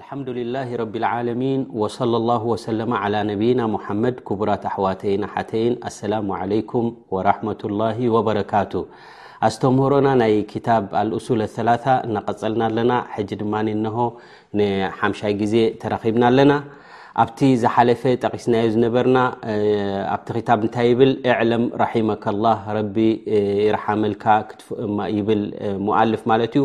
ኣልሓምዱሊላሂ ረቢል ዓለሚን ወሰለላሁ ወሰለመ ዓላ ነቢይና ሙሓመድ ክቡራት ኣሕዋተይን ኣሓተይን ኣሰላሙ ዓለይኩም ወራሕመቱላሂ ወበረካቱ ኣስተምህሮና ናይ ክታብ ኣልእሱል ኣሰላሳ እናቐፀልና ኣለና ሕጂ ድማ እነሆ ንሓምሻይ ግዜ ተረኺብና ኣለና ኣብቲ ዝሓለፈ ጠቒስናዮ ዝነበርና ኣብቲ ክታብ እንታይ ይብል እዕለም ራሒመከላህ ረቢ ይርሓመልካ ይብል ሙኣልፍ ማለት እዩ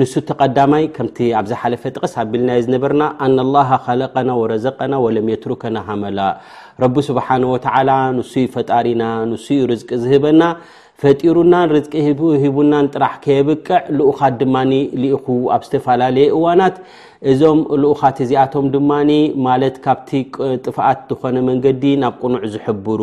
ንሱ እቲ ቀዳማይ ከምቲ ኣብ ዝሓለፈ ጥቕስ ኣቢልናዮ ዝነበርና ኣነ ላሃ ኸለቀና ወረዘቀና ወለም የትሩከና ሃመላ ረቢ ስብሓን ወተዓላ ንሱ ዩ ፈጣሪና ንሱ ዩ ርዝቂ ዝህበና ፈጢሩናን ርቂ ሂቡናን ጥራሕ ከየብቅዕ ልኡኻት ድማ ልኢኹ ኣብ ዝተፈላለየ እዋናት እዞም ልኡኻት እዚኣቶም ድማ ማለት ካብቲ ጥፍኣት ዝኾነ መንገዲ ናብ ቁኑዕ ዝሕብሩ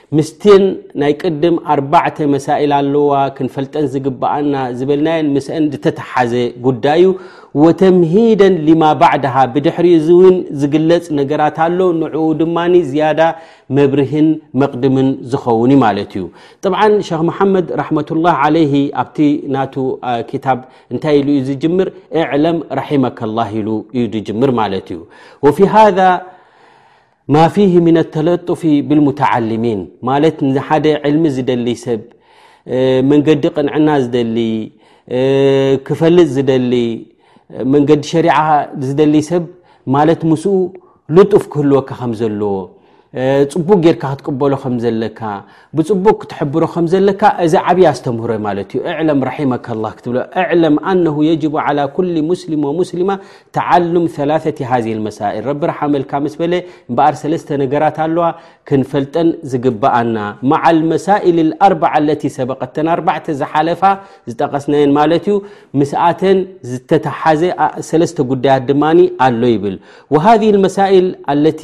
ምስቲን ናይ ቅድም ኣርባዕተ መሳኢል ኣለዋ ክንፈልጠን ዝግብኣና ዝበልናየን ምስአን ዝተተሓዘ ጉዳይ እዩ ወተምሂደን ሊማ ባዕድሃ ብድሕሪ እዚ እውን ዝግለፅ ነገራት ኣሎ ንዕኡ ድማ ዝያዳ መብርህን መቕድምን ዝኸውን እዩ ማለት እዩ ጥብዓ ሸክ መሓመድ ራሕመቱላህ ዓለይሂ ኣብቲ ናቱ ክታብ እንታይ ኢሉ እዩ ዝጅምር እዕለም ራሒመከላህ ኢሉ እዩ ዝጅምር ማለት እዩ ወፊ ሃ ማ ፊህ ምነ ተለጡፊ ብልሙተዓልሚን ማለት ንሓደ ዕልሚ ዝደሊ ሰብ መንገዲ ቅንዕና ዝደሊ ክፈልጥ ዝደሊ መንገዲ ሸሪዓ ዝደሊ ሰብ ማለት ምስኡ ልጡፍ ክህልወካ ከም ዘለዎ ፅቡቅ ጌርካ ክትቅበሎ ከም ዘለካ ብጽቡቅ ክትሕብሮ ከም ዘለካ እዚ ዓብይ ኣስተምህሮ እዩ ማለት እዩ እዕለም ራሒመካ ላ ክትብሎ እዕለም ኣነሁ የጅቡ ዓላ ኩሊ ሙስሊም ወሙስሊማ ተዓሉም ሰላሰቲ ሃዚ መሳኢል ረቢ ርሓመልካ ምስ በለ እምበኣር ሰለስተ ነገራት ኣለዋ ክንፈልጠን ዝግብኣና መዓል መሳኢል ኣርባዓ ኣለቲ ሰበቀተን ኣርባዕተ ዝሓለፋ ዝጠቀስናየን ማለት እዩ ምስኣተን ዝተተሓዘ ሰለስተ ጉዳያት ድማ ኣሎ ይብል ወሃ መሳኢል ኣለቲ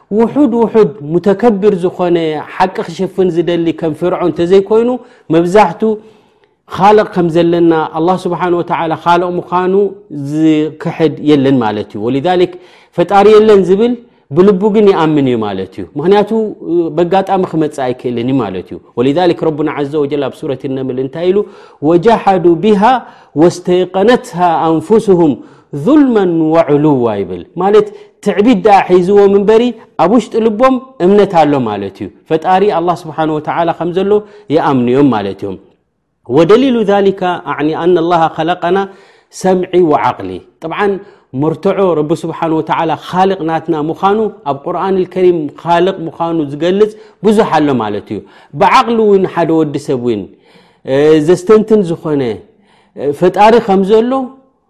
ውሑድ ውሑድ ሙተከብር ዝኾነ ሓቂ ክሽፍን ዝደሊ ከም ፍርዖን ተዘይኮይኑ መብዛሕቱ ካልቕ ከም ዘለና ኣላ ስብሓን ወተላ ካልቕ ምዃኑ ዝክሕድ የለን ማለት እዩ ወልሊክ ፈጣሪ የለን ዝብል ብልቡ ግን ይኣምን እዩ ማለት እዩ ምክንያቱ በጋጣሚ ክመፅእ ኣይክእልን እዩ ማለት እዩ ወልሊክ ረቡና ዘ ወጀል ኣብ ሱረት ነምል እንታይ ኢሉ ወጃሓዱ ብሃ ወስተይቀነትሃ ኣንፍስሁም ظልመ ወዕሉዋ ይብል ማለት ትዕቢት ድኣ ሒዝዎም እምበሪ ኣብ ውሽጢ ልቦም እምነት ኣሎ ማለት እዩ ፈጣሪ ኣላ ስብሓን ወተላ ከም ዘሎ ይኣምኑዮም ማለት እዮም ወደሊሉ ሊካ ኣነ ላ ከለቀና ሰምዒ ወዓቕሊ ጥብዓ መርትዖ ረቢ ስብሓን ወተላ ካልቅ ናትና ምዃኑ ኣብ ቁርን ልከሪም ካልቅ ምዃኑ ዝገልፅ ብዙሕ ኣሎ ማለት እዩ ብዓቕሊ እውን ሓደ ወዲ ሰብ እውን ዘስተንትን ዝኾነ ፈጣሪ ከም ዘሎ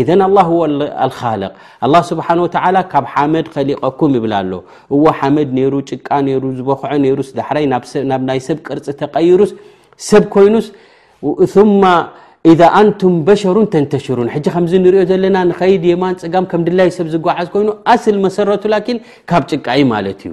ኢዘን ኣላ ሁ ኣልካልቅ ኣላ ስብሓን ወተላ ካብ ሓመድ ከሊቀኩም ይብል ኣሎ እዎ ሓመድ ነይሩ ጭቃ ነይሩ ዝበክዖ ነይሩስ ዳሕራይ ናብ ናይ ሰብ ቅርፂ ተቀይሩስ ሰብ ኮይኑስ ማ ኢዛ ኣንቱም በሸሩን ተንተሽሩን ሕጂ ከምዚ ንሪኦ ዘለና ንኸይድ የማን ፅጋም ከም ድላይ ሰብ ዝጓዓዝ ኮይኑ ኣስል መሰረቱ ላኪን ካብ ጭቃ ዩ ማለት እዩ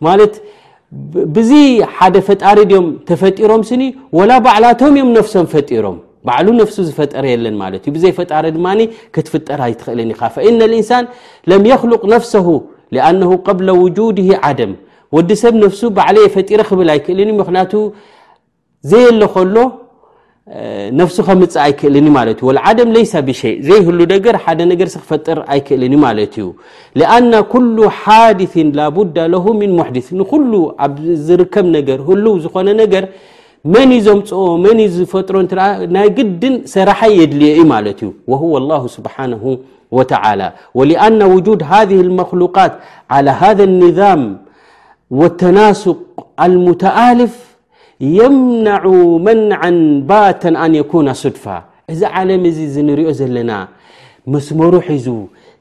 ማለት ብዚ ሓደ ፈጣሪ ድም ተፈጢሮም ስኒ ወላ ባዕላቶም እዮም ነፍሶም ፈጢሮም ባዕሉ ነፍሱ ዝፈጠረ የለን ማለት እዩ ብዘይ ፈጣሪ ድማ ክትፍጠር ኣይትኽእልን ኢኻ ፈእነ ልእንሳን ለም የክሉቅ ነፍሰሁ ኣነሁ ቀብለ ውጁድ ዓደም ወዲ ሰብ ነፍሱ ባዕለየ ፈጢረ ክብል ኣይክእልን እዩ ምክንያቱ ዘየለ ከሎ ነፍሱ ከምፅእ ኣይክእልን ዩ ማለት እዩ ወልዓደም ለይሰ ብሸይ ዘይህሉ ነገር ሓደ ነገር ክፈጥር ኣይክእልን ዩ ማለት እዩ ኣና ኩሉ ሓድን ላቡዳ ለሁ ምን ሙሕድስ ንኩሉ ኣብ ዝርከብ ነገር ህሉው ዝኾነ ነገር መን እዩ ዘምፅኦ መን እዩ ዝፈጥሮ ናይ ግድን ሰራሓይ የድልዮ እዩ ማለት እዩ ወሁወ ላሁ ስብሓን ወተላ ወሊኣና ውጁድ ሃ መክሉቃት ዓላ ሃ ኒዛም ወተናሱቅ ኣልሙተኣልፍ የምናዑ መንዓን ባተን ኣን የኩና ሱድፋ እዚ ዓለም እዚ ዝንሪኦ ዘለና መስመሩ ሒዙ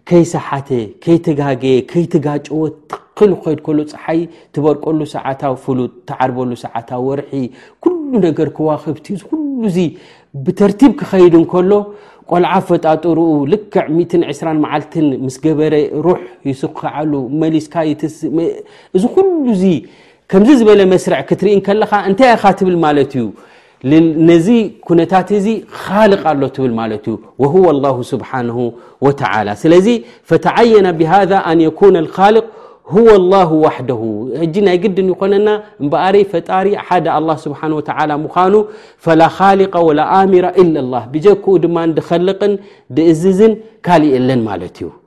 ከይሰሓተ ከይተጋገየ ከይተጋጨወ ትክል ኸድ ከሉ ፀሓይ ትበርቀሉ ሰዓታ ፍሉጥ ተዓርበሉ ሰዓታ ወርሒ ኩሉ ነገር ክዋክብቲ ዝኩሉ ዚ ብተርቲብ ክኸይድ እንከሎ ቆልዓ ፈጣጥርኡ ልክዕ 120 መዓልትን ምስ ገበረ ሩሕ ይስክዓሉ መሊስካ ይትስእ እዚ ኩሉ ዚ ከምዚ ዝበለ መስርዕ ክትርኢ ከለኻ እንታይ ኢኻ ትብል ማለት እዩ ነዚ ኩነታት እዚ ካልቅ ኣሎ ትብል ማለት እዩ ወሁ ላሁ ስብሓንሁ ወተላ ስለዚ ፈተዓየና ብሃذ ኣን የኩነ ካልቅ ሁወ ላሁ ዋሕደሁ እጂ ናይ ግድን ይኮነና እምበኣረይ ፈጣሪ ሓደ ኣላ ስብሓን ወተላ ምዃኑ ፈላ ካልቀ ወላ ኣሚራ ኢለ ላ ብጀክኡ ድማ ድኸልቕን ድእዝዝን ካልእ የለን ማለት እዩ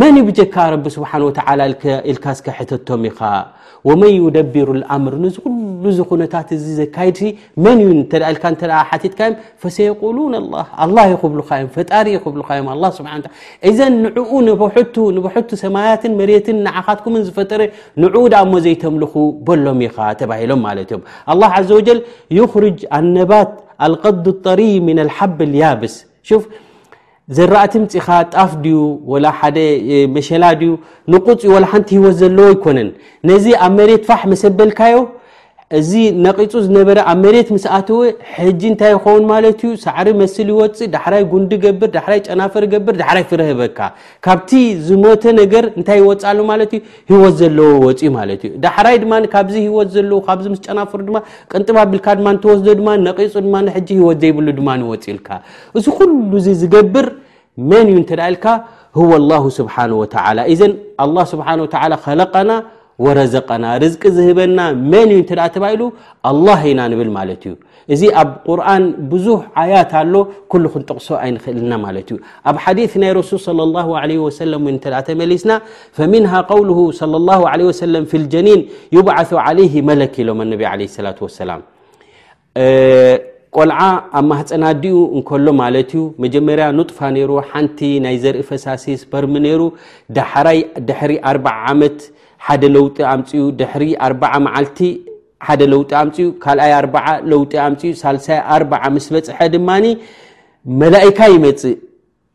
መን እዩ ብጀካ ረቢ ስብሓን ወተላ ኢልካ ስከ ሕተቶም ኢኻ ወመን ዩደቢሩ ኣምር ንዚ ኩሉ ዚ ኩነታት እዚ ዘካይድ መን እዩ እተ ኢልካ እተ ሓቲትካ እዮም ፈሰየቁሉን ኣላ ኣላ ይክብሉካ እዮም ፈጣሪ ይክብሉካ እዮም ኣ ስብሓ እዘን ንዕኡ ንብሕቱ ንብሕቱ ሰማያትን መሬትን ንዓኻትኩምን ዝፈጠረ ንዕኡ ዳኣ እሞ ዘይተምልኹ በሎም ኢኻ ተባሂሎም ማለት እዮም ኣላ ዘ ወጀል ይኽርጅ ኣነባት ኣልቀዱ ጠሪይ ምን ልሓብ ልያብስ ዘራእቲ ምፅኻ ጣፍ ድዩ ወላ ሓደ መሸላ ድዩ ንቁፅ ዩ ወላ ሓንቲ ህይወት ዘለዎ ኣይኮነን ነዚ ኣብ መሬት ፋሕ መሰበልካዮ እዚ ነቂፁ ዝነበረ ኣብ መሬት ምስኣተወ ሕጂ እንታይ ይኸውን ማለት እዩ ሳዕሪ መስል ይወፅእ ዳሕራይ ጉንዲ ገብር ዳሕራይ ጨናፈር ገብር ዳሕራይ ፍረ ህበካ ካብቲ ዝሞተ ነገር እንታይ ይወፅኣሉ ማለት እዩ ህይወት ዘለዎ ወፅዩ ማለት እዩ ዳሕራይ ድማ ካብዚ ህይወት ዘለዎ ካብዚ ምስ ጨናፍር ድማ ቅንጥብ ኣቢልካ ድማ ንተወስዶ ድማ ነቂፁ ድማ ሕጂ ህይወት ዘይብሉ ድማ ንወፅእልካ እዚ ኩሉ እዚ ዝገብር መን እዩ እንተ ኢልካ ህወ ላሁ ስብሓን ወተላ እዘን ኣላ ስብሓን ወተላ ከለቀና ወረዘቀና ርዝቂ ዝህበና መን እዩ እንተ ተባሂሉ ኣላ ኢና ንብል ማለት እዩ እዚ ኣብ ቁርን ብዙሕ ዓያት ኣሎ ኩሉ ክንጠቕሶ ኣይንክእልና ማለት እዩ ኣብ ሓዲት ናይ ረሱል صለ ላሁ ለ ወሰለም እ እተ ተመሊስና ፈምንሃ ቀውል صለ ላሁ ለ ወሰለም ፊ ልጀኒን ይብዓث ዓለይህ መለክ ኢሎም ኣነቢ ለ ሰላት ወሰላም ቆልዓ ኣብ ማህፀን ኣዲኡ እንከሎ ማለት እዩ መጀመርያ ኑጥፋ ነይሩ ሓንቲ ናይ ዘርኢ ፈሳሲ ስፐርሚ ነይሩ ዳሕራይ ድሕሪ ኣርዓ ዓመት ሓደ ለውጢ ኣምፅኡ ድሕሪ ኣርዓ መዓልቲ ሓደ ለውጢ ኣምፅኡ ካልኣይ ኣርዓ ለውጢ ኣምፅኡ ሳልሳይ ኣርዓ ምስ በፅሐ ድማ መላእካ ይመፅእ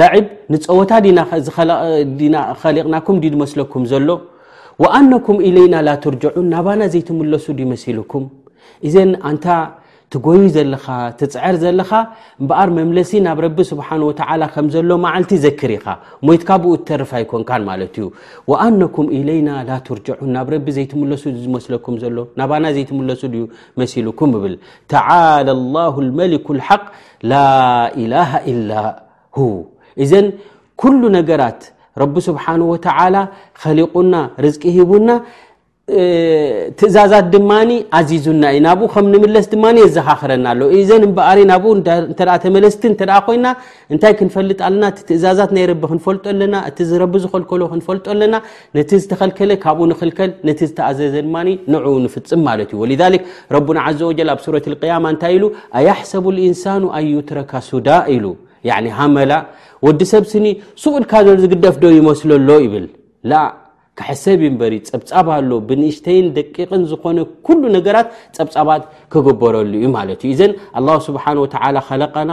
ላዕብ ንፀወታ ዲና ኸሊቕናኩም ዲ ድመስለኩም ዘሎ ወኣነኩም ኢለይና ላትርጅዑን ናባና ዘይትምለሱ ዲ መሲልኩም እዘን ኣንታ ትጎይ ዘለኻ ትፅዕር ዘለኻ እምበኣር መምለሲ ናብ ረቢ ስብሓን ወተዓላ ከም ዘሎ መዓልቲ ዘክር ኢኻ ሞይትካ ብኡ ትተርፍ ኣይኮንካን ማለት እዩ ወኣነኩም ኢለይና ላትርጅዑን ናብ ረቢ ዘይትምለሱ ዝመስለኩም ዘሎ ናባና ዘይትምለሱ ድዩ መሲልኩም እብል ተዓላ ላሁ ልመሊኩ ልሓቅ ላኢላሃ ኢላ ሁ እዘን ኩሉ ነገራት ረቢ ስብሓን ወተዓላ ኸሊቑና ርዝቂ ሂቡና ትእዛዛት ድማ ኣዚዙና እዩ ናብኡ ከም ንምለስ ድማ የዘኻኽረና ኣሎ እዘን እምበኣሪ ናብኡ እተ ተመለስቲ እተ ኮይና እንታይ ክንፈልጥ ኣለና እቲ ትእዛዛት ናይ ረቢ ክንፈልጦ ኣለና እቲ ዝረቢ ዝኸልከሎ ክንፈልጦ ኣለና ነቲ ዝተኸልከለ ካብኡ ንኽልከል ነቲ ዝተኣዘዘ ድማ ንዕኡ ንፍፅም ማለት እዩ ወልዛሊክ ረቡና ዓዘ ወጀል ኣብ ሱረት ልቅያማ እንታይ ኢሉ ኣያሕሰቡ ልኢንሳኑ ኣዩትረካ ሱዳ ኢሉ ያኒ ሃመላ ወዲ ሰብ ስኒ ስኡልካ ዘ ዝግደፍ ዶ ይመስሎ ኣሎ ይብል ላ ክሕሰብ ዩ ንበሪ ፀብፃብ ኣሎ ብንእሽተይን ደቂቕን ዝኾነ ኩሉ ነገራት ፀብፃባት ክግበረሉ እዩ ማለት እዩ እዘን ኣላ ስብሓን ወተላ ከለቀና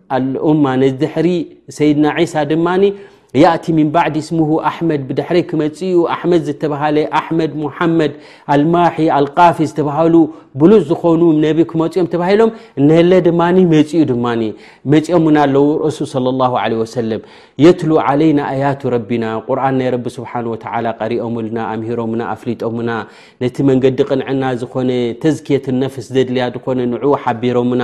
ኣልኡማ ንድሕሪ ሰይድና ዒሳ ድማ ያእቲ ምን ባዕዲ እስሙሁ ኣሕመድ ብድሕረይ ክመፅኡ ኣሕመድ ዝተባሃለ ኣሕመድ ሙሓመድ ኣልማሒ ኣልቃፊ ዝተባሃሉ ብሉፅ ዝኾኑ ነቢ ክመፅ ኦም ተባሂሎም ነለ ድማ መፅኡ ድማ መፅኦምና ኣለዉ ረሱል صለ ላሁ ለ ወሰለም የትሉ ዓለይና ኣያቱ ረቢና ቁርን ናይ ረቢ ስብሓን ወተላ ቀሪኦምልና ኣምሂሮምና ኣፍሊጦምና ነቲ መንገዲ ቕንዕና ዝኾነ ተዝኪት ነፍስ ዘድልያ ዝኾነ ንዑ ሓቢሮምና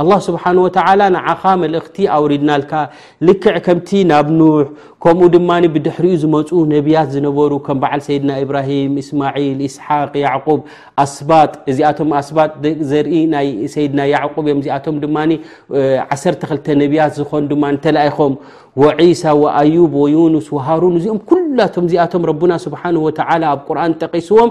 ኣላህ ስብሓን ወተዓላ ንዓኻ መልእኽቲ ኣውሪድናልካ ልክዕ ከምቲ ናብ ኑሕ ከምኡ ድማ ብድሕሪኡ ዝመፁ ነቢያት ዝነበሩ ከም በዓል ሰይድና ኢብራሂም እስማዒል እስሓቅ ያዕቁብ ኣስባጥ እዚኣቶም ኣስባጥ ዘርኢ ናይ ሰይድና ያዕቁብ እዮም እዚኣቶም ድማ ዓሰርተ ክልተ ነቢያት ዝኾኑ ድማ ተላኢኾም ወዒሳ ወኣዩብ ወዩኑስ ወሃሩን እዚኦም ኩላቶም እዚኣቶም ረቡና ስብሓን ወተዓላ ኣብ ቁርን ጠቂስዎም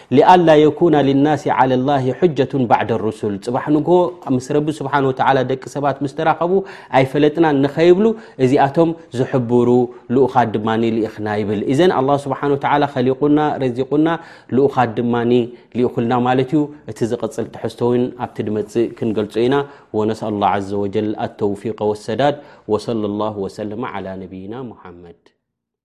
ሊኣላ የኩና ልናሲ ዓላ ላሂ ሑጀቱን ባዕደ ሩሱል ፅባሕ ንግሆ ምስ ረቢ ስብሓን ወተዓላ ደቂ ሰባት ምስ ተራኸቡ ኣይፈለጥናን ንኸይብሉ እዚኣቶም ዝሕብሩ ልኡኻት ድማ ልኢኽና ይብል እዘን ኣላ ስብሓን ወተዓላ ከሊቑና ረዚቑና ልኡኻት ድማ ልኢኹልና ማለት እዩ እቲ ዝቕፅል ትሕዝቶ እውን ኣብቲ ድመፅእ ክንገልፆ ኢና ወነስኣል ላ ዘ ወጀል ኣተውፊቀ ወሰዳድ ወሰለ ላሁ ወሰለማ ዓላ ነብይና ሙሓመድ